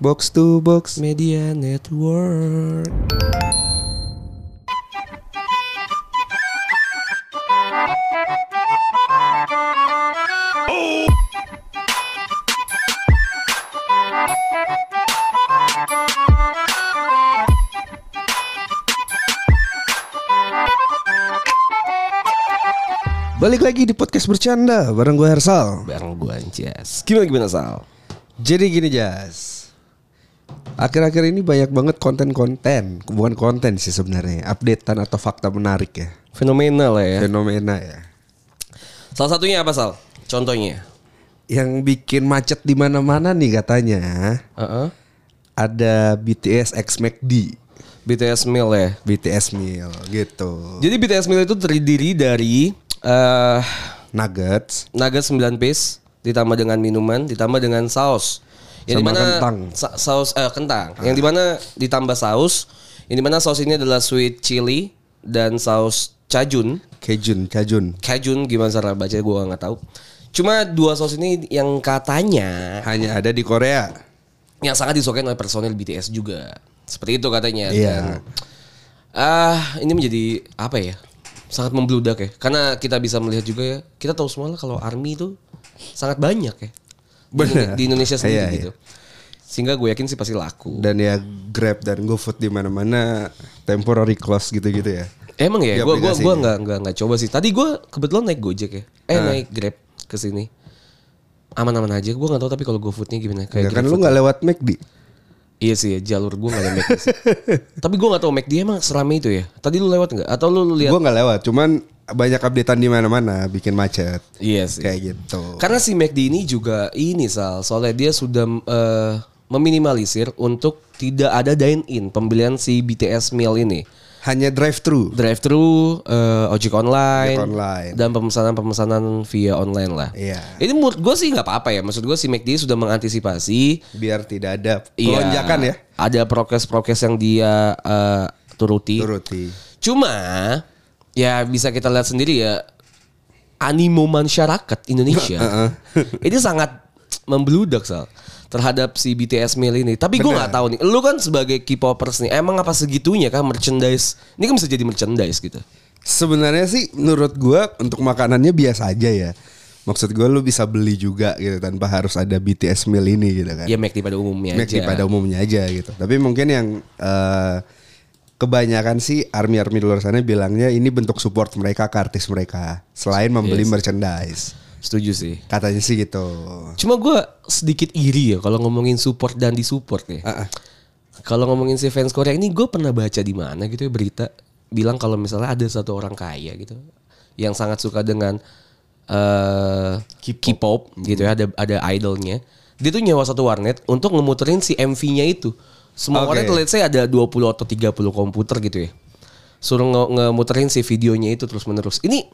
Box to box. Media Network. Balik lagi di podcast bercanda bareng gue Hersal. Bareng gue Anjas. Gimana gimana Sal? Jadi gini Jas. Akhir-akhir ini banyak banget konten-konten, bukan konten sih sebenarnya, updatean atau fakta menarik ya. Fenomenal lah ya. Fenomena ya. Salah satunya apa Sal? Contohnya? Yang bikin macet di mana-mana nih katanya Heeh. ada BTS X McD. BTS Meal ya. BTS meal gitu. Jadi BTS Meal itu terdiri dari eh Nuggets. nugget 9 piece ditambah dengan minuman ditambah dengan saus. Yang Sama di mana kentang. sa- saus eh kentang. Yang di mana ditambah saus. Yang di mana saus ini adalah sweet chili dan saus cajun. Cajun, Cajun. Cajun gimana cara baca gue nggak tahu. Cuma dua saus ini yang katanya Hanya ada di Korea. yang sangat disukai oleh personil BTS juga. Seperti itu katanya. Iya. Dan, ah ini menjadi apa ya? Sangat membludak ya. Karena kita bisa melihat juga ya. Kita tahu semua lah kalau ARMY itu sangat banyak ya. Di, Benar. di Indonesia sendiri Iya, iya. gitu. Sehingga gue yakin sih pasti laku. Dan ya Grab dan GoFood di mana-mana temporary close gitu-gitu ya. Emang ya, gue gua aplikasinya. gua nggak nggak nggak coba sih. Tadi gue kebetulan naik Gojek ya. Eh Ah. naik Grab ke sini. Aman-aman aja. Gue nggak tahu tapi kalau GoFoodnya gimana. Ya Kayak kan lu nggak lewat McD. Iya sih, ya, jalur gue gak ada McD sih. Tapi gue gak tahu McD emang serame itu ya. Tadi lu lewat nggak? Atau lu, lu lihat? Gua nggak lewat, cuman banyak updatean di mana-mana bikin macet. Iya sih. Kayak gitu. Karena si McD ini juga ini sal, soalnya dia sudah eh, meminimalisir untuk tidak ada dine in pembelian si BTS meal ini. Hanya drive thru. Drive thru, eh, ojek online, Ojek online. dan pemesanan-pemesanan via online lah. Iya. Ini menurut gue sih nggak apa-apa ya. Maksud gue si McD sudah mengantisipasi Biar tidak ada Iya, lonjakan ya. Ada prokes-prokes yang dia eh, turuti. Turuti. Cuma ya bisa kita lihat sendiri ya animo masyarakat Indonesia ini sangat membludak sal terhadap si BTS Meal ini. Tapi gue nggak tahu nih, lu kan sebagai K-popers nih, emang apa segitunya kan merchandise? Ini kan bisa jadi merchandise gitu. Sebenarnya sih menurut gua untuk makanannya biasa aja ya. Maksud gua lu bisa beli juga gitu tanpa harus ada BTS meal ini gitu kan. Ya McD pada umumnya McD aja. pada umumnya aja gitu. Tapi mungkin yang eh, kebanyakan sih army-army di luar sana bilangnya ini bentuk support mereka ke artis mereka selain membeli Yes. merchandise. Setuju sih. Katanya sih gitu. Cuma gue sedikit iri ya kalau ngomongin support dan disupport nih. Ah, ah. Kalau ngomongin si fans Korea ini gue pernah baca di mana gitu ya berita bilang kalau misalnya ada satu orang kaya gitu yang sangat suka dengan eh K-pop gitu ya ada ada idolnya. Dia tuh nyewa satu warnet untuk ngemuterin si MV-nya itu. Semua Oke. warnet let's say ada 20 atau 30 komputer gitu ya. Suruh nge ngemuterin si videonya itu terus-menerus. Ini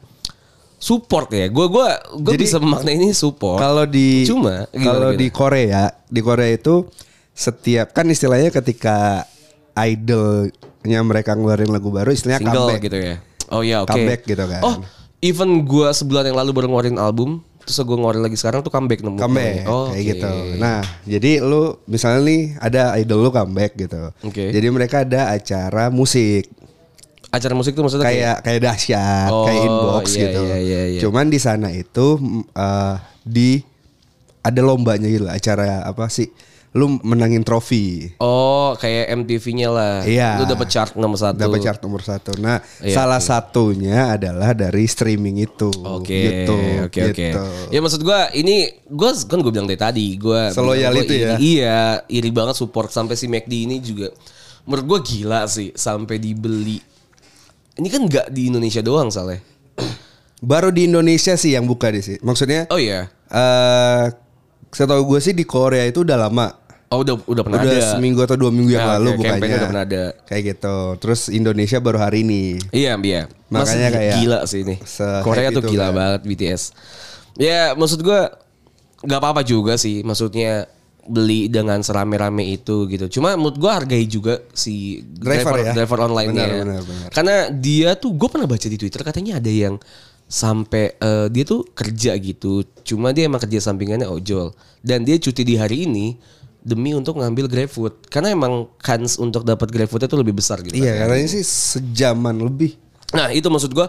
support ya. Gue gua gua Jadi, bisa memaknai ini support. Kalau di cuma kalau di Korea, di Korea itu setiap kan istilahnya ketika idolnya mereka ngeluarin lagu baru istilahnya single comeback. gitu ya. Oh ya oke. Comeback gitu kan. Oh, even gua sebulan yang lalu baru ngeluarin album, terus gua ngeluarin lagi sekarang tuh comeback nemu. comeback Oh, kayak oke. gitu. Nah, jadi lu misalnya nih ada idol lu comeback gitu. Oke. Jadi mereka ada acara musik acara musik tuh maksudnya kayak, kayak kayak dahsyat, Oh, kayak inbox iya, gitu. iya, iya, iya. Cuman di sana itu eh, di ada lombanya gitu, acara apa sih? Lu menangin trofi. oh kayak MTV-nya lah. Iya. Lu dapet chart nomor satu. Dapat chart nomor satu. Nah, Iya, salah satunya adalah dari streaming itu. Oke, Gitu, oke, oke. gitu. Ya maksud gua ini gua kan gue bilang dari tadi, gua Seloyal gua itu ya? Iya, iri banget support sampai si McD ini juga. Menurut gua gila sih sampai dibeli. Ini kan nggak di Indonesia doang soalnya. Baru di Indonesia sih yang buka di sini. Maksudnya Oh iya. eh setahu gue sih di Korea itu udah lama. Oh udah udah pernah udah ada. seminggu atau dua minggu yang Ya, lalu bukanya. campaign udah pernah ada. Kayak gitu. Terus Indonesia baru hari ini. Iya, iya. Makanya Mas, kayak gila sih ini. Korea tuh itu gila kan. banget BTS. Ya, maksud gua nggak apa-apa juga sih. Maksudnya beli dengan serame-rame itu gitu. Cuma menurut gua hargai juga si Driver driver ya? driver online-nya. Benar, benar, benar. Karena dia tuh gue pernah baca di Twitter katanya ada yang sampai eh, dia tuh kerja gitu. Cuma dia emang kerja sampingannya ojol dan dia cuti di hari ini demi untuk ngambil GrabFood. Karena emang kans untuk dapat GrabFood itu lebih besar gitu. Iya, kan. karena ini sih sejaman lebih Nah, itu maksud gua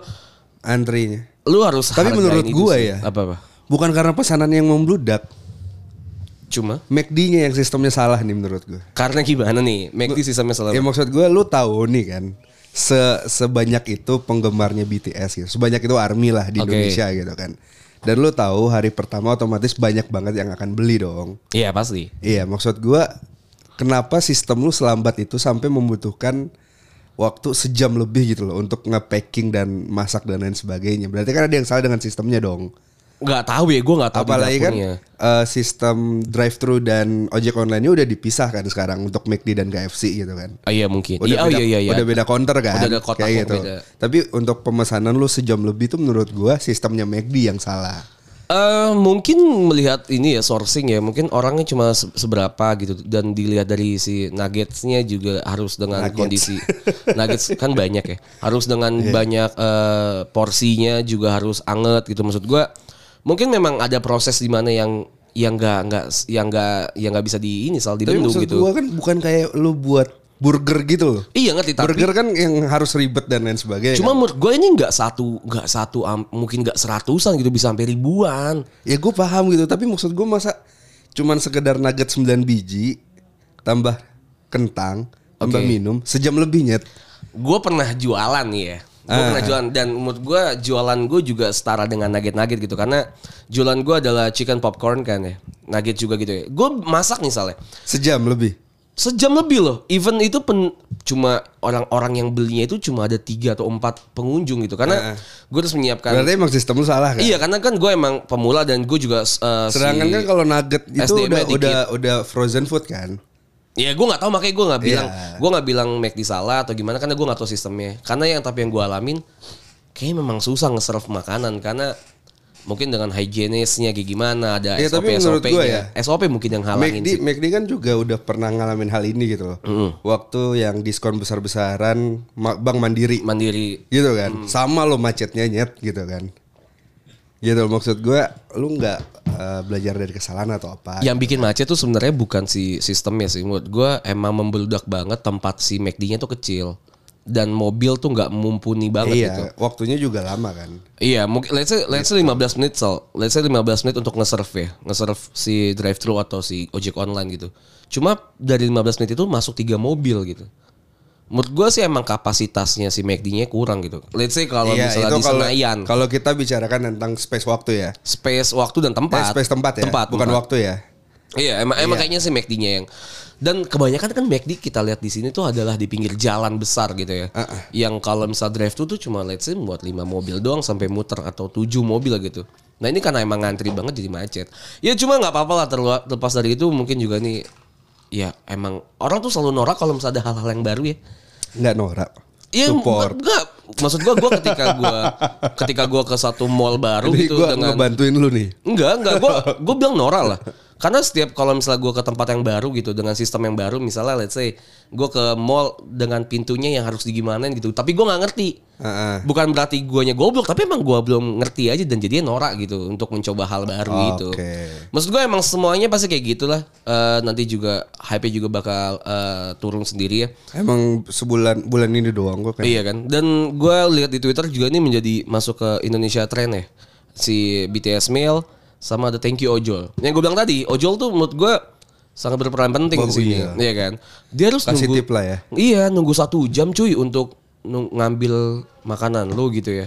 antrinya. lu harus Tapi menurut gua sih. ya. Apa-apa? Bukan karena pesanan yang membludak, Cuma McD-nya yang sistemnya salah nih menurut gue. karena gimana nih? McD sistemnya selalu Ya maksud gue lu tahu nih kan se sebanyak itu penggemarnya BTS gitu. Sebanyak itu ARMY lah di Oke. Indonesia gitu kan. Dan lu tahu hari pertama otomatis banyak banget yang akan beli dong. Iya, pasti. Iya, maksud gua kenapa sistem lu selambat itu sampai membutuhkan waktu sejam lebih gitu loh untuk nge-packing dan masak dan lain sebagainya. Berarti kan ada yang salah dengan sistemnya dong. Nggak tahu ya, gua nggak tahu Apalagi kan eh, sistem drive-thru dan ojek online-nya udah dipisahkan sekarang untuk McD dan KFC gitu kan. Oh, iya mungkin. Udah Iya, oh beda, iya iya iya. udah beda counter kan. Udah ada kotak kayak gitu. beda. Tapi untuk pemesanan lu sejam lebih tuh menurut gua sistemnya McD yang salah. Eh, mungkin melihat ini ya sourcing ya mungkin orangnya cuma se- seberapa gitu dan dilihat dari si nuggetsnya juga harus dengan Nuggets. kondisi nuggets kan banyak ya harus dengan Iya. banyak eh, porsinya juga harus anget gitu maksud gua mungkin memang ada proses di mana yang yang nggak nggak yang nggak yang nggak bisa di ini soal dibendung maksud gitu gua kan bukan kayak lu buat burger gitu loh. iya ngerti tapi Burger kan yang harus ribet dan lain sebagainya. cuma kan. menurut gue ini nggak satu nggak satu mungkin nggak seratusan gitu bisa sampai ribuan ya gue paham gitu, tapi maksud gue masa cuman sekedar nugget 9 biji tambah kentang, tambah Oke. minum sejam lebih nyet. gue pernah jualan nih ya gue Ah. pernah jualan dan menurut gue jualan gue juga setara dengan nugget-nugget gitu karena jualan gue adalah chicken popcorn kan ya nugget juga gitu ya gue masak misalnya Sejam lebih. sejam lebih loh even itu pen, cuma orang-orang yang belinya itu cuma ada tiga atau empat pengunjung gitu karena gue harus menyiapkan Berarti emang sistem lu salah kan? iya karena kan gue emang pemula dan gue juga uh, Sedangkan si- kan kalau nugget itu udah dikit. udah udah frozen food kan. Ya gue nggak tahu makanya gue nggak bilang Iya. gue nggak bilang di salah atau gimana karena gue nggak tahu sistemnya. Karena yang tapi yang gue alamin kayaknya memang susah nge-serve makanan karena mungkin dengan higienisnya kayak gimana ada Iya, SOP tapi SOP gua nya. ya, SOP mungkin yang halangin McD, sih. McD kan juga udah pernah ngalamin hal ini gitu loh. Waktu yang diskon besar-besaran Bank Mandiri Mandiri. gitu kan. Hmm. Sama lo macetnya nyet gitu kan. Gitu maksud gue lu nggak eh, belajar dari kesalahan atau apa. Yang bikin macet tuh sebenarnya bukan si sistemnya sih. Menurut gue emang membeludak banget tempat si McD-nya tuh kecil dan mobil tuh nggak mumpuni banget iya, gitu. waktunya juga lama kan. Iya, mungkin let's say let's say 15 menit Sal. Let's say 15 menit untuk nge-serve ya. Nge-serve si drive thru atau si ojek online gitu. Cuma dari 15 menit itu masuk tiga mobil gitu. Menurut gue sih emang kapasitasnya si McD-nya kurang gitu. Let's say kalau iya, misalnya di kalau Senayan, kalau kita bicarakan tentang space waktu ya. space, waktu dan Eh, tempat. space tempat ya, Tempat, bukan tempat. waktu ya. Iya, emang emang kayaknya sih McD-nya yang dan kebanyakan kan McD kita lihat di sini tuh adalah di pinggir jalan besar gitu ya. Yang kalau misal drive thru tuh cuma let's say buat 5 mobil doang sampai muter atau 7 mobil gitu. Nah ini karena emang ngantri banget jadi macet. Ya cuma nggak apa-apa lah terlepas dari itu mungkin juga nih ya emang orang tuh selalu norak kalau misalnya ada hal-hal yang baru ya. Nggak norak. Iya Support. enggak maksud gua gua ketika gua ketika gua ke satu mall baru Jadi gitu gue dengan ngebantuin lu nih. Enggak, enggak. Gue gue bilang norak lah. Karena setiap kalau misalnya gue ke tempat yang baru gitu dengan sistem yang baru, misalnya let's say gue ke mall dengan pintunya yang harus digimanain gitu, tapi gue nggak ngerti. Heeh. Bukan berarti guanya goblok, tapi emang gue belum ngerti aja dan jadinya norak gitu untuk mencoba hal baru itu. Oke. Maksud gue emang semuanya pasti kayak gitulah. Eh, nanti juga hype juga bakal eh, turun sendiri ya. Emang sebulan bulan ini doang gue kan. Iya kan. Dan gue lihat di Twitter juga ini menjadi masuk ke Indonesia Trend ya. Si BTS Mail sama ada Thank You Ojol. Yang gue bilang tadi, Ojol tuh menurut gue sangat berperan penting di sini. iya. Iya kan. Dia harus Kasih nunggu tip lah ya. Iya, nunggu satu jam cuy untuk nung- ngambil makanan lo gitu ya.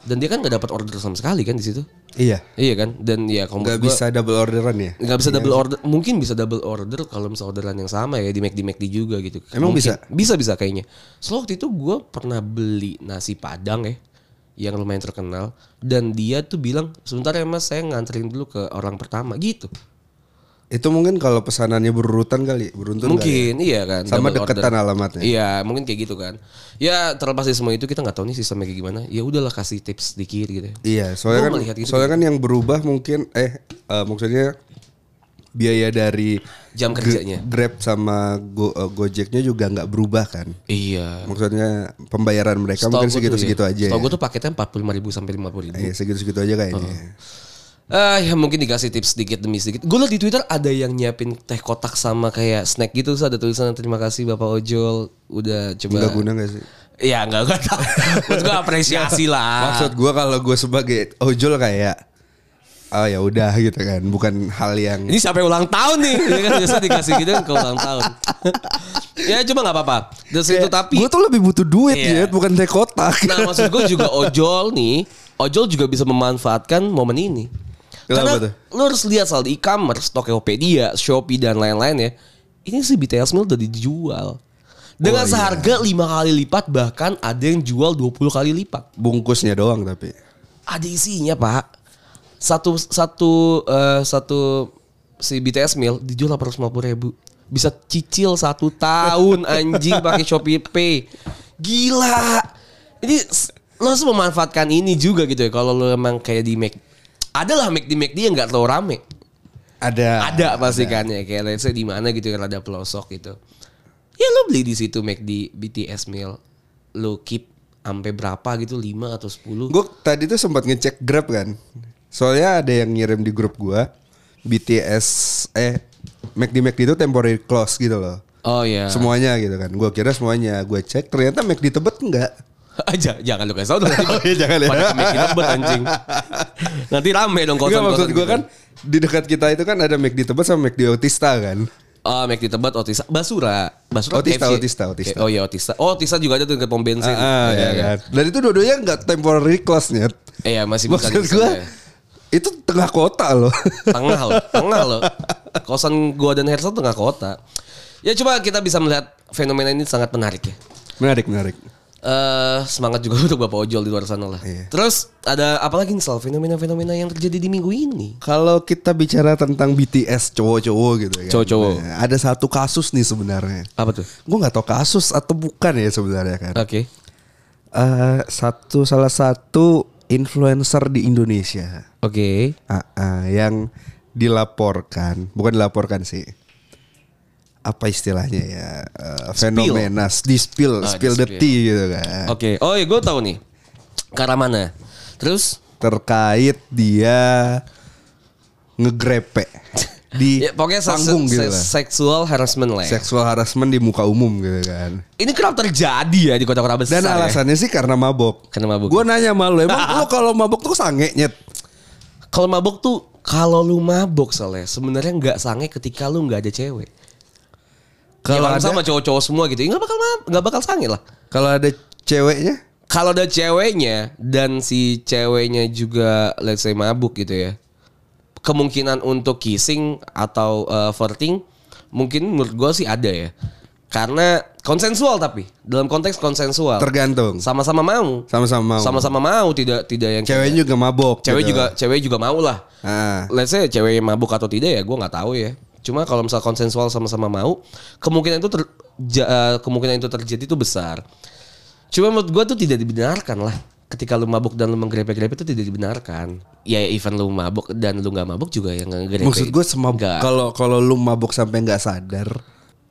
Dan dia kan nggak dapat order sama sekali kan di situ. Iya. Iya kan. Dan ya kalau Nggak menurut gua- bisa double orderan ya. nggak bisa double order mungkin bisa double order kalau misal orderan yang sama ya di McD McD juga gitu Emang Mungkin. bisa? bisa bisa kayaknya so waktu itu gue pernah beli nasi padang ya yang lumayan terkenal dan dia tuh bilang sebentar ya mas saya nganterin dulu ke orang pertama gitu Itu mungkin kalau pesanannya berurutan kali, beruntun kali ya. mungkin iya kan Sama deketan order. alamatnya. iya mungkin kayak gitu kan ya terlepas dari semua itu kita nggak tahu nih sistemnya kayak gimana ya udahlah kasih tips sedikit gitu Iya, soalnya kan gitu. soalnya kan yang berubah mungkin eh eh, maksudnya biaya dari Jam kerjanya. Grab sama Go, eh, Gojeknya juga nggak berubah kan. iya Maksudnya pembayaran mereka mungkin segitu-segitu ya, aja. Setahu ya. gue tuh paketnya empat puluh ribu sampai lima puluh ribu Iya, segitu-segitu aja kayaknya. Ah ya mungkin dikasih tips sedikit demi sedikit. Gue liat di Twitter ada yang nyiapin teh kotak sama kayak snack gitu. Terus ada tulisan terima kasih Bapak Ojol udah coba. Enggak guna gak sih? Iya enggak enggak tahu. Maksud gue apresiasi lah. Maksud gue kalau gue sebagai ojol kayak oh ya udah gitu kan, bukan hal yang Ini sampai ulang tahun nih. Ini kan biasa dikasih gitu kan ke ulang tahun. ya cuma nggak apa-apa. Terus itu tapi gue tuh lebih butuh duit ya, bukan teh kotak. Nah maksud gue juga ojol nih Ojol juga bisa memanfaatkan momen ini Kenapa Karena tuh? lu harus lihat soal di e-commerce Tokopedia, Shopee dan lain-lain ya Ini sih BTS Meal udah dijual Dengan Oh, iya. seharga 5 kali lipat Bahkan ada yang jual 20 kali lipat Bungkusnya doang tapi. Ada isinya pak Satu Satu eh, Satu Si BTS Meal dijual 850 ribu. Bisa cicil satu tahun anjing pakai Shopee Pay. Gila. Ini lo harus memanfaatkan ini juga gitu ya Kalau lo emang kayak di Mac. Adalah Mac di Mac yang nggak terlalu rame. Ada. Ada pasti kan ya Kayak let's say di mana gitu kan ada pelosok gitu. Ya lo beli di situ Mac di BTS Meal. Lo keep sampai berapa gitu 5 atau 10 Gue tadi tuh sempat ngecek Grab kan. Soalnya ada yang ngirim di grup gue BTS eh McD McD itu temporary close gitu loh. Oh iya Semuanya gitu kan. Gue kira semuanya. Gue cek ternyata McD Tebet enggak. Aja, jangan lu kasih tau dong. Oh iya, jangan ya. Pada kemikin tebet anjing. Nanti rame dong Enggak kosan-kosan. maksud gue gitu. kan di dekat kita itu kan ada McD Tebet sama McD Otista kan. Oh, Mac di Tebet, Otista. Basura. Basura Otista, KFC. Otista, Otista. Oh iya, Otista. Oh, Otista juga ada tuh ke pom bensin. Ah, Iya, ya iya. kan. Dan itu dua-duanya enggak temporary close nyet. Iya, masih bisa Maksud gue ya. Itu tengah kota loh. Tengah loh, tengah loh. Kosan gua dan Hersal tengah kota. Ya coba kita bisa melihat fenomena ini sangat menarik ya. menarik, menarik. eh semangat juga untuk Bapak Ojol di luar sana lah. Iya. Terus ada apa lagi nih Sal? Fenomena-fenomena yang terjadi di minggu ini. Kalau kita bicara tentang BTS cowok-cowok gitu kan. Cowok-cowok. Nah, ada satu kasus nih sebenarnya. Apa tuh? Gue nggak tahu kasus atau bukan ya sebenarnya kan. Oke. Eh, satu salah satu influencer di Indonesia Oke. ah, ah, yang dilaporkan, bukan dilaporkan sih. Apa istilahnya ya? eh, fenomena di spill, Oh, spill the tea gitu kan. Oke. Oh iya gue tahu nih. Arah mana? Terus? Terkait dia ngegrepe di Ya, pokoknya se- panggung se- gitu se- lah. sexual harassment lah ya. Seksual harassment di muka umum gitu kan. Ini kerap terjadi ya di kota-kota besar Dan ya? alasannya sih karena mabok. Karena mabuk. Gue nanya sama lu, emang lu kalau mabok tuh sange nyet? Kalau mabok tuh kalau lu mabok soalnya sebenarnya nggak sange ketika lu nggak ada cewek. Kalau Kalau ada, sama cowok-cowok semua gitu, ya nggak bakal nggak bakal sange lah. kalau ada ceweknya, Kalau ada ceweknya dan si ceweknya juga let's say mabuk gitu ya. Kemungkinan untuk kissing atau uh, flirting mungkin menurut gua sih ada ya. Karena konsensual tapi dalam konteks konsensual. tergantung. Sama-sama mau. Sama-sama mau. Sama-sama mau tidak tidak yang Ceweknya juga mabok. cewek gitu. juga cewek juga mau lah. Ah. Let's say cewek mabuk atau tidak ya gue nggak tahu ya. Cuma kalau misal konsensual sama-sama mau, kemungkinan itu ter, ja- eh, kemungkinan itu terjadi itu besar. Cuma menurut gue tuh tidak dibenarkan lah. Ketika lu mabuk dan lu menggrepe-grepe itu tidak dibenarkan. Ya even lu mabuk dan lu nggak mabuk juga yang ngegrepe. Maksud gue semabuk Nggak. kalau kalau lu mabok sampai nggak sadar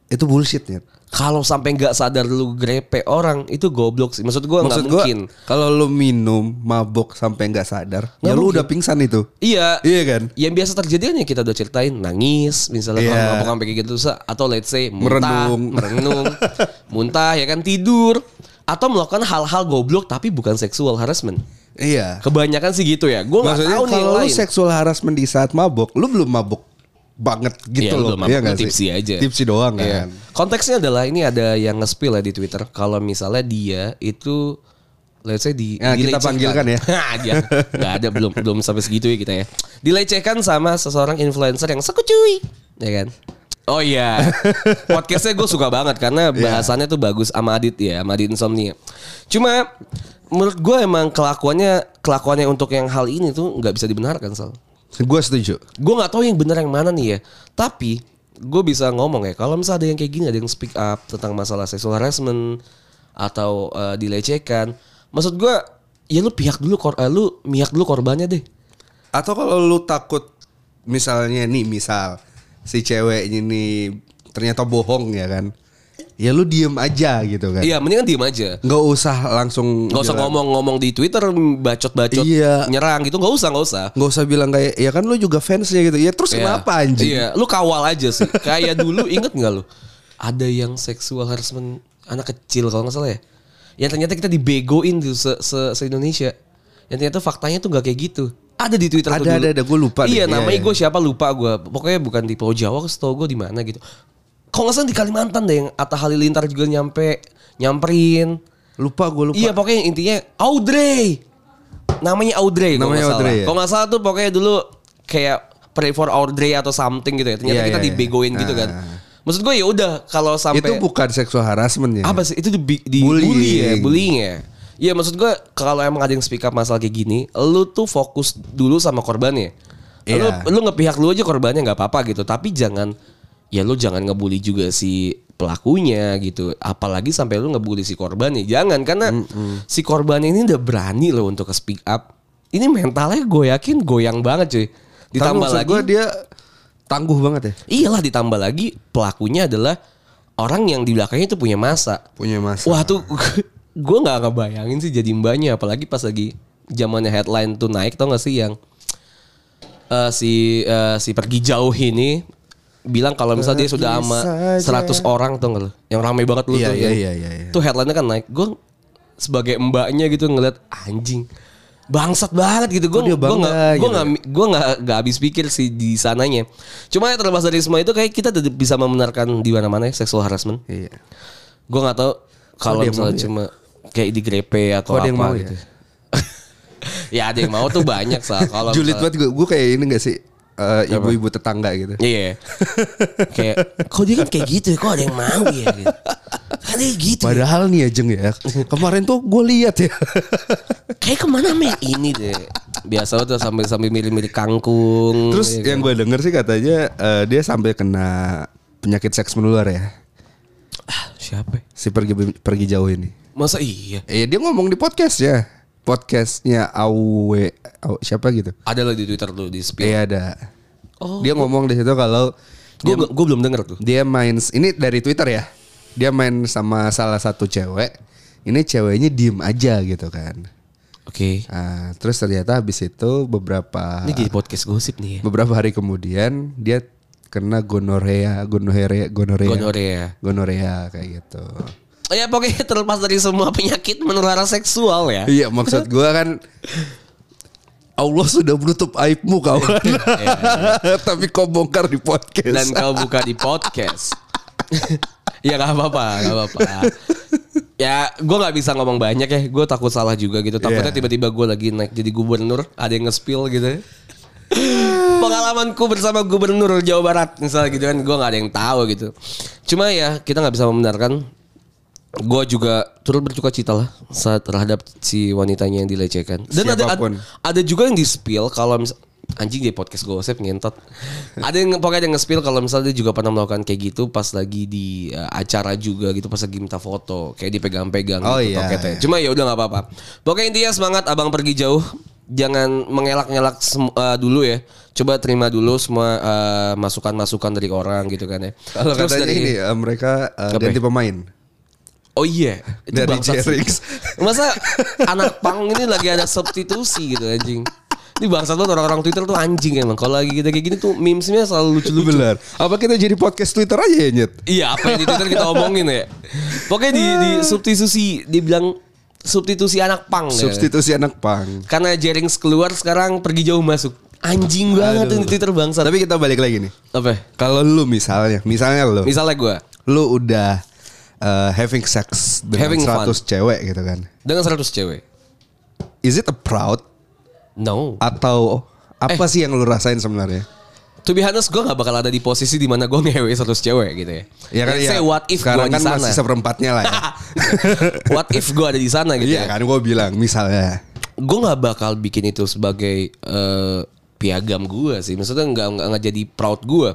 itu bullshit nyet. Kalau sampai nggak sadar lu grepe orang itu goblok sih. Maksud gue nggak mungkin. kalau lu minum mabok sampai nggak sadar, ya lu udah pingsan itu. Iya. Iya kan? Yang biasa terjadi kan yang kita udah ceritain nangis misalnya kalau mabuk sampai kayak gitu atau let's say muntah, Merenung. merenung, muntah ya kan tidur atau melakukan hal-hal goblok tapi bukan seksual harassment. Iya. Kebanyakan sih gitu ya. Gue nggak Maksudnya tahu nih kalau lu seksual harassment di saat mabok, lu belum mabok banget gitu Iya, loh. Iya lu nggak sih? tipsi aja. Tipsi doang Iya. kan. Konteksnya adalah ini ada yang nge-spill ya di Twitter kalau misalnya dia itu let's say di Ya, kita panggilkan ya. Aja. Nggak ada belum belum sampai segitu ya kita ya. Dilecehkan sama seseorang influencer yang sekucuy, ya kan? Oh iya, podcastnya gue suka banget karena Iya. bahasannya tuh bagus sama Adit ya, sama Adit Insomnia. Cuma menurut gue emang kelakuannya kelakuannya untuk yang hal ini tuh nggak bisa dibenarkan Sal. Gue setuju. Gue nggak tahu yang benar yang mana nih ya. Tapi gue bisa ngomong ya. Kalau misalnya ada yang kayak gini, ada yang speak up tentang masalah sexual harassment atau eh, dilecehkan, maksud gue ya lu pihak dulu, kor eh, lu pihak dulu korbannya deh. Atau kalau lu takut misalnya nih misal si ceweknya nih ternyata bohong ya kan. ya lu diem aja gitu kan. Iya, mendingan diem aja. Nggak usah langsung Gak usah ngomong-ngomong di Twitter bacot-bacot Iya. nyerang gitu nggak usah nggak usah. nggak usah bilang kayak ya kan lu juga fansnya gitu. Ya terus Iya. kenapa anjing? Iya, lu kawal aja sih. Kayak dulu inget nggak lu? Ada yang seksual harassment anak kecil kalau nggak salah ya. Yang ternyata kita dibegoin tuh se, se, se Indonesia. Yang ternyata faktanya tuh nggak kayak gitu. Ada di Twitter Ada, tuh dulu. ada, ada. Gua lupa deh. Iya, Iya, namanya iya. gue siapa lupa gue. Pokoknya bukan di Pulau Jawa, setahu gue di mana gitu. Kalau nggak salah di Kalimantan deh yang Atta Halilintar juga nyampe nyamperin. Lupa gue lupa. Iya pokoknya intinya Audrey. Namanya Audrey kalau Namanya nggak salah. Audrey, ya? Kalau nggak salah tuh pokoknya dulu kayak pray for Audrey atau something gitu ya. Ternyata Iya, kita iya, iya. dibegoin gitu kan. Ah. Maksud gue ya udah kalau sampai itu bukan seksual harassment ya. apa sih itu di, di Bullying. bully ya, bullying ya. Iya maksud gue kalau emang ada yang speak up masalah kayak gini, lu tuh fokus dulu sama korbannya. Lu Iya. lu ngepihak lu aja korbannya nggak apa-apa gitu, tapi jangan ya lu jangan ngebully juga si pelakunya gitu. Apalagi sampai lu ngebully si korbannya. Jangan karena si korbannya ini udah berani loh untuk ke speak up. Ini mentalnya gue yakin goyang banget cuy. Ditambah lagi gua dia tangguh banget ya. Iyalah ditambah lagi pelakunya adalah orang yang di belakangnya itu punya masa. Punya masa. Wah tuh gue nggak ngebayangin sih jadi mbaknya apalagi pas lagi zamannya headline tuh naik tau gak sih yang eh, si eh, si pergi jauh ini bilang kalau misalnya dia sudah sama Pergi 100 orang tuh nggak lu? Yang ramai banget lu Iya, tuh iya, iya, iya, iya. tuh headline-nya kan naik. Gue sebagai mbaknya gitu ngeliat anjing bangsat banget gitu. Gue gue nggak gue gitu nggak gue nggak nggak habis pikir sih di sananya. Cuma ya terlepas dari semua itu kayak kita tetap bisa membenarkan di mana-mana ya sexual harassment. Iya. gue nggak tahu kalau misalnya ya? Kayak di grepe atau Kok apa ada yang mau ya? gitu ya ada yang mau tuh banyak sah kalau Julid banget gue. Gue kayak ini gak sih? eh, ibu-ibu tetangga gitu. Iya. kayak kok dia kan kayak gitu ya, kok ada yang mau ya gitu. Kan dia gitu. ya. Padahal nih ya Jeng ya. Kemarin tuh gue lihat ya. Kayak ke mana yang ini deh. Biasa tuh sambil sambil milih-milih kangkung. Terus ya yang kan. gue denger sih katanya eh, dia sampai kena penyakit seks menular ya. Siapa? Si pergi pergi jauh ini. Masa iya? Eh dia ngomong di podcast ya. Podcastnya Awe, Awe- siapa gitu. Ada lah di Twitter tuh di spill. Iya ada. Oh. Dia ngomong di situ kalau Gue gue belum denger tuh. dia main ini dari Twitter ya. Dia main sama salah satu cewek. Ini ceweknya diem aja gitu kan. Oke. Nah, terus ternyata habis itu beberapa Ini jadi podcast gosip nih ya. beberapa hari kemudian dia kena gonorea, gonorea, gonorea, Gonorea. gonorea kayak gitu. Oh ya pokoknya terlepas dari semua penyakit menular seksual ya. Iya maksud gua kan Allah sudah menutup aibmu kawan. Tapi kau bongkar di podcast. Dan kau buka di podcast. ya nggak apa-apa, nggak apa-apa. Ya, gue nggak bisa ngomong banyak ya. Gue takut salah juga gitu. Takutnya Iya. tiba-tiba gue lagi naik jadi gubernur, ada yang nge-spill gitu. Pengalamanku bersama gubernur Jawa Barat misalnya gitu kan, gue nggak ada yang tahu gitu. Cuma ya kita nggak bisa membenarkan. Gue juga turut berduka cita lah saat terhadap si wanitanya yang dilecehkan. Dan ada, ada ada juga yang di spill kalau misal anjing di podcast gosip ngentot. ada yang pokoknya ada yang nge-spill kalau misalnya dia juga pernah melakukan kayak gitu pas lagi di uh, acara juga gitu pas lagi minta foto kayak dipegang-pegang Oh gitu iya, toketnya. iya. Cuma ya udah nggak apa-apa. Pokoknya intinya semangat abang pergi jauh. Jangan mengelak-ngelak uh, dulu ya. Coba terima dulu semua uh, masukan-masukan dari orang gitu kan ya. Kalau Terus katanya dari- ini eh, mereka Apa ganti ya? pemain. Oh iya, itu Dari. Jerix. Masa anak pang ini lagi ada substitusi gitu anjing. Ini bangsat banget orang-orang Twitter tuh anjing emang. Kalau lagi kita kayak gini tuh memesnya selalu lucu-lucu. Benar. Apa kita jadi podcast Twitter aja ya Nyet? Iya, apa yang di Twitter kita omongin ya. Pokoknya di, di substitusi dia bilang substitusi anak pang. ya. Substitusi anak pang. Karena Jerings keluar sekarang pergi jauh masuk. Anjing banget tuh di Twitter bangsat. Tapi kita balik lagi nih. apa? Kalau lu misalnya, misalnya lu, Misalnya gue lu udah eh, having sex dengan Having 100 fun. cewek gitu kan. dengan 100 cewek. Is it a proud No. atau apa Eh. sih yang lu rasain sebenarnya? To be honest, gue gak bakal ada di posisi di mana gue ngewe 100 cewek gitu ya. Ya kan ya. say what if gue sekarang di kan sana. masih seperempatnya lah ya. what if gue ada di sana gitu Iya ya. kan gue bilang misalnya. Gue gak bakal bikin itu sebagai eh, piagam gue sih. Maksudnya gak, nggak nggak jadi proud gue.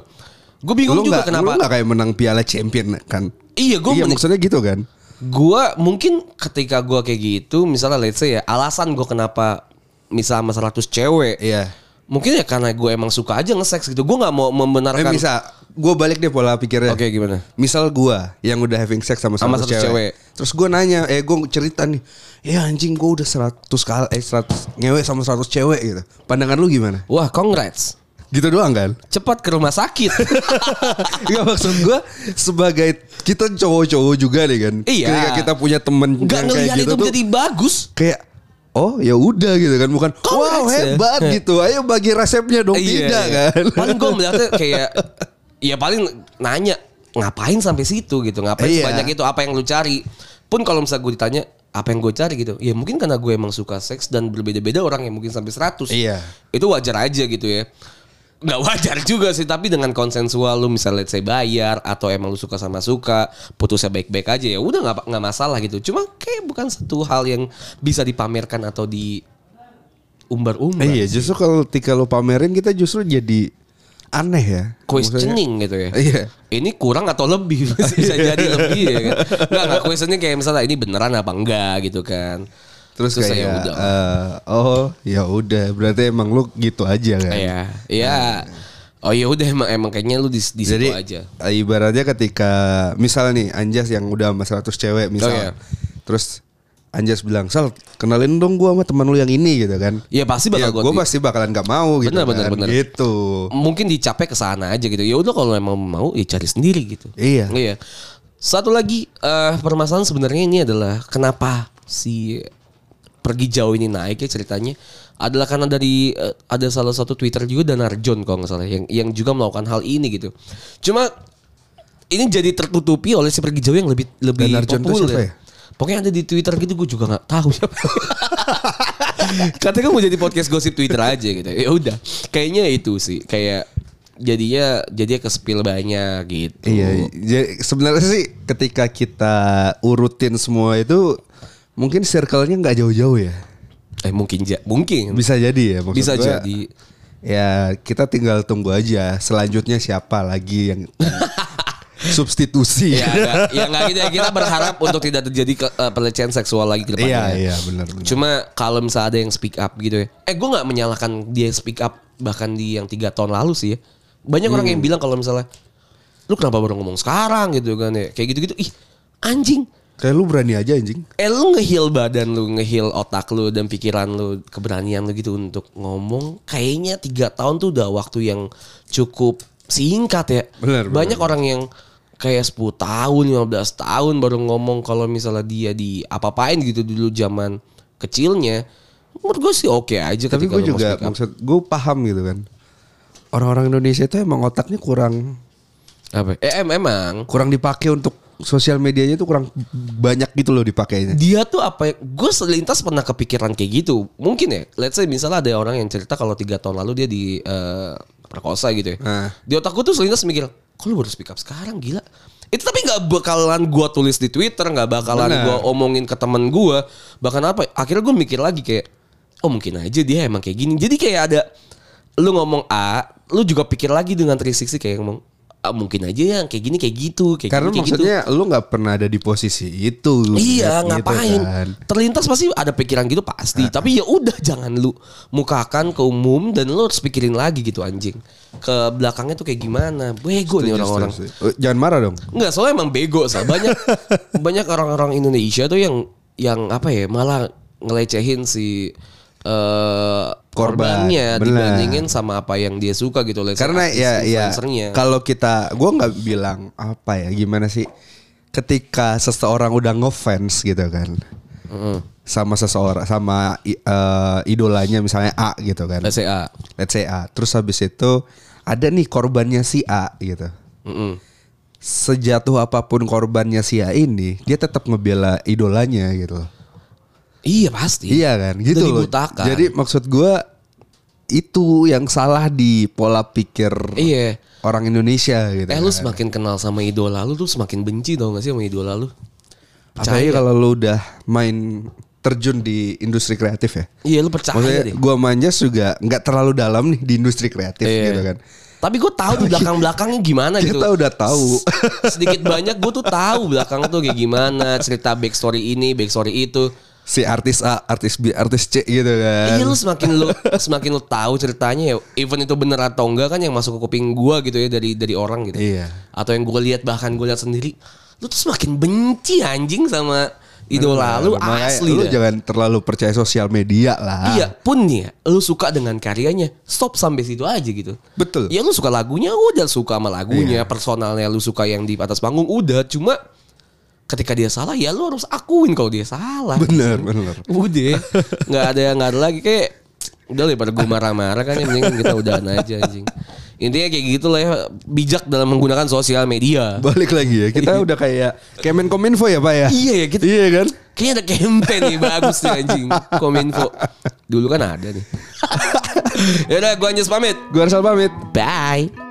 Gue bingung Lu juga nggak kenapa. lu nggak kayak menang piala champion kan? Iya, gue Iya maksudnya gitu kan. gue mungkin ketika gue kayak gitu, misalnya let's say ya, alasan gue kenapa misal sama 100 cewek. Iya. Mungkin ya karena gue emang suka aja nge-sex gitu. Gue gak mau Eh membenarkan. bisa gue balik deh pola pikirnya. Oke, gimana? Misal gue yang udah having sex sama Sama 100 satu cewek. cewek. Terus gue nanya, eh gue cerita nih. Ya anjing gue udah 100 kali eh 100 ngewe sama 100 cewek gitu. Pandangan lu gimana? Wah, congrats. Gitu doang kan? Cepat ke rumah sakit. Enggak maksud gue sebagai kita cowok-cowok juga nih kan. Iya. Ketika kita punya temen Gak yang kayak gitu itu tuh menjadi bagus. kayak oh ya udah gitu kan bukan wow Congrats ya. hebat gitu. Ayo bagi resepnya dong Iya, tidak iya. kan. Paling gue melihatnya kayak ya paling nanya ngapain sampai situ gitu, ngapain Iya. sebanyak itu apa yang lu cari. Pun kalau misalnya gue ditanya apa yang gue cari gitu, ya mungkin karena gue emang suka seks dan berbeda-beda orang yang mungkin sampai 100. Iya. Itu wajar aja gitu ya. Nggak wajar juga sih tapi dengan konsensual lu misalnya let's say bayar atau emang lu suka sama suka putusnya baik-baik aja ya udah nggak nggak masalah gitu cuma kayak bukan satu hal yang bisa dipamerkan atau di umbar-umbar Iya, justru kalau ketika lo pamerin kita justru jadi aneh ya. questioning gitu ya. Iya. Ini kurang atau lebih bisa jadi lebih ya kan. Enggak enggak questioning kayak misalnya ini beneran apa enggak gitu kan. Terus, Terus kayak ya udah. eh, oh ya udah berarti emang lu gitu aja kan. Iya, iya. Oh ya udah emang emang kayaknya lu di, di situ Jadi aja. eh, ibaratnya ketika misalnya nih Anjas yang udah sama 100 cewek misal. Oh, iya. Terus Anjas bilang, "Sal, kenalin dong gua sama teman lu yang ini" gitu kan. Ya pasti bakal Ya, gua di- pasti bakalan gak mau gitu Bener, bener, kan. bener. Gitu. Mungkin dicapai ke sana aja gitu. Ya udah kalau emang mau ya cari sendiri gitu. Iya. Iya. Satu lagi eh permasalahan sebenarnya ini adalah kenapa si pergi jauh ini naik ya ceritanya adalah karena dari eh, ada salah satu Twitter juga dan Arjon kalau nggak salah yang yang juga melakukan hal ini gitu. Cuma ini jadi tertutupi oleh si pergi jauh yang lebih lebih Danarjon tuh populer. siapa ya? Pokoknya ada di Twitter gitu gue juga nggak tahu siapa. Katanya mau jadi podcast gosip Twitter aja gitu. Ya udah, kayaknya itu sih kayak jadinya jadinya ke spill banyak gitu. Iya, jadi sebenarnya sih ketika kita urutin semua itu mungkin circle-nya nggak jauh-jauh ya. Eh mungkin ja, mungkin Bisa jadi ya maksud Bisa gua, jadi. Ya kita tinggal tunggu aja selanjutnya siapa lagi yang substitusi. ya enggak, ya enggak gitu ya. Kita berharap untuk tidak terjadi ke, eh, pelecehan seksual lagi ke Iya depannya. iya benar benar. Cuma kalau misalnya ada yang speak up gitu ya. Eh gue nggak menyalahkan dia speak up bahkan di yang tiga tahun lalu sih ya. Banyak orang Hmm. yang bilang kalau misalnya lu kenapa baru ngomong sekarang gitu kan ya. Kayak gitu-gitu. Ih anjing. Kayak lu berani aja anjing. Eh lu ngehil badan lu, ngehil otak lu dan pikiran lu, keberanian lu gitu untuk ngomong. Kayaknya tiga tahun tuh udah waktu yang cukup singkat ya. Benar. Banyak orang yang kayak 10 tahun, 15 tahun baru ngomong kalau misalnya dia di apa-apain gitu dulu zaman kecilnya. Menurut gue sih oke aja Tapi gue juga maksud gue paham gitu kan. Orang-orang Indonesia itu emang otaknya kurang Apa? Eh em- emang kurang dipakai untuk sosial medianya itu kurang banyak gitu loh dipakainya. dia tuh apa ya? Gue selintas pernah kepikiran kayak gitu. Mungkin ya let's say misalnya ada orang yang cerita kalau tiga tahun lalu dia di eh, perkosa gitu ya. Nah. di otak gue tuh selintas mikir kok lu baru speak up sekarang? Gila. Itu tapi nggak bakalan gue tulis di twitter nggak bakalan gue omongin ke temen gue bahkan apa akhirnya gue mikir lagi kayak oh mungkin aja dia emang kayak gini. Jadi kayak ada lu ngomong A lu juga pikir lagi dengan 360 kayak ngomong mungkin aja yang kayak gini kayak gitu kayak Karena gini, kayak gitu. maksudnya lu nggak pernah ada di posisi itu. Iya gitu ngapain? kan. Terlintas pasti ada pikiran gitu pasti. Tapi ya udah jangan lu mukakan ke umum dan lu harus pikirin lagi gitu anjing. Ke belakangnya tuh kayak gimana? Bego nih Setuju, orang-orang. setuju, setuju. Eh, Jangan marah dong. Enggak, soalnya emang bego sah. Banyak banyak orang-orang Indonesia tuh yang yang apa ya malah ngelecehin si eh Korban, korbannya benar. dibandingin sama apa yang dia suka gitu say Karena ya ya kalau kita gua nggak bilang apa ya gimana sih ketika seseorang udah ngefans gitu kan Heeh. sama seseorang sama eh, idolanya misalnya A gitu kan. Let's say A. Let's say A. Terus habis itu ada nih korbannya si A gitu. Mm-mm. Sejatuh apa pun korbannya si A ini, dia tetap ngebela idolanya gitu. Iya pasti. Iya kan, gitu Udah loh. Jadi maksud gua itu yang salah di pola pikir Iya. orang Indonesia gitu. Eh lu kan. semakin kenal sama idola lu tuh semakin benci tau gak sih sama idola lu? Apalagi kalau lu udah main terjun di industri kreatif ya. Iya lu percaya Maksudnya deh. gua manjas juga nggak terlalu dalam nih di industri kreatif Iya. gitu kan. Tapi gue tahu di belakang-belakangnya gimana gitu. Kita udah tahu. Sedikit banyak gue tuh tahu belakang tuh kayak gimana cerita backstory ini, backstory itu. Si artis A, artis B, artis C gitu kan. Iya lu semakin lu semakin lu tahu ceritanya ya, even itu bener atau enggak kan yang masuk ke kuping gua gitu ya dari dari orang gitu. Iya. Atau yang gua lihat bahkan gua lihat sendiri, lu tuh semakin benci anjing sama idola lu asli lu dah. jangan terlalu percaya sosial media lah. Iya pun nih ya, lu suka dengan karyanya, stop sampai situ aja gitu. Betul. Ya lu suka lagunya, udah suka sama lagunya, Iya. personalnya lu suka yang di atas panggung, udah. Cuma ketika dia salah ya lu harus akuin kalau dia salah. Bener, bener. Udah, nggak ada nggak ada lagi kayak udah daripada gue marah-marah kan yang penting kita udahan aja anjing. Intinya kayak gitu lah ya, bijak dalam menggunakan sosial media. Balik lagi ya, kita udah kayak Kemenkominfo ya Pak ya? Iya ya kita Iya kan? Kayaknya ada campaign nih bagus nih anjing. Kominfo. Dulu kan ada nih. ya udah gua Anjas pamit. Gue harus pamit. Bye.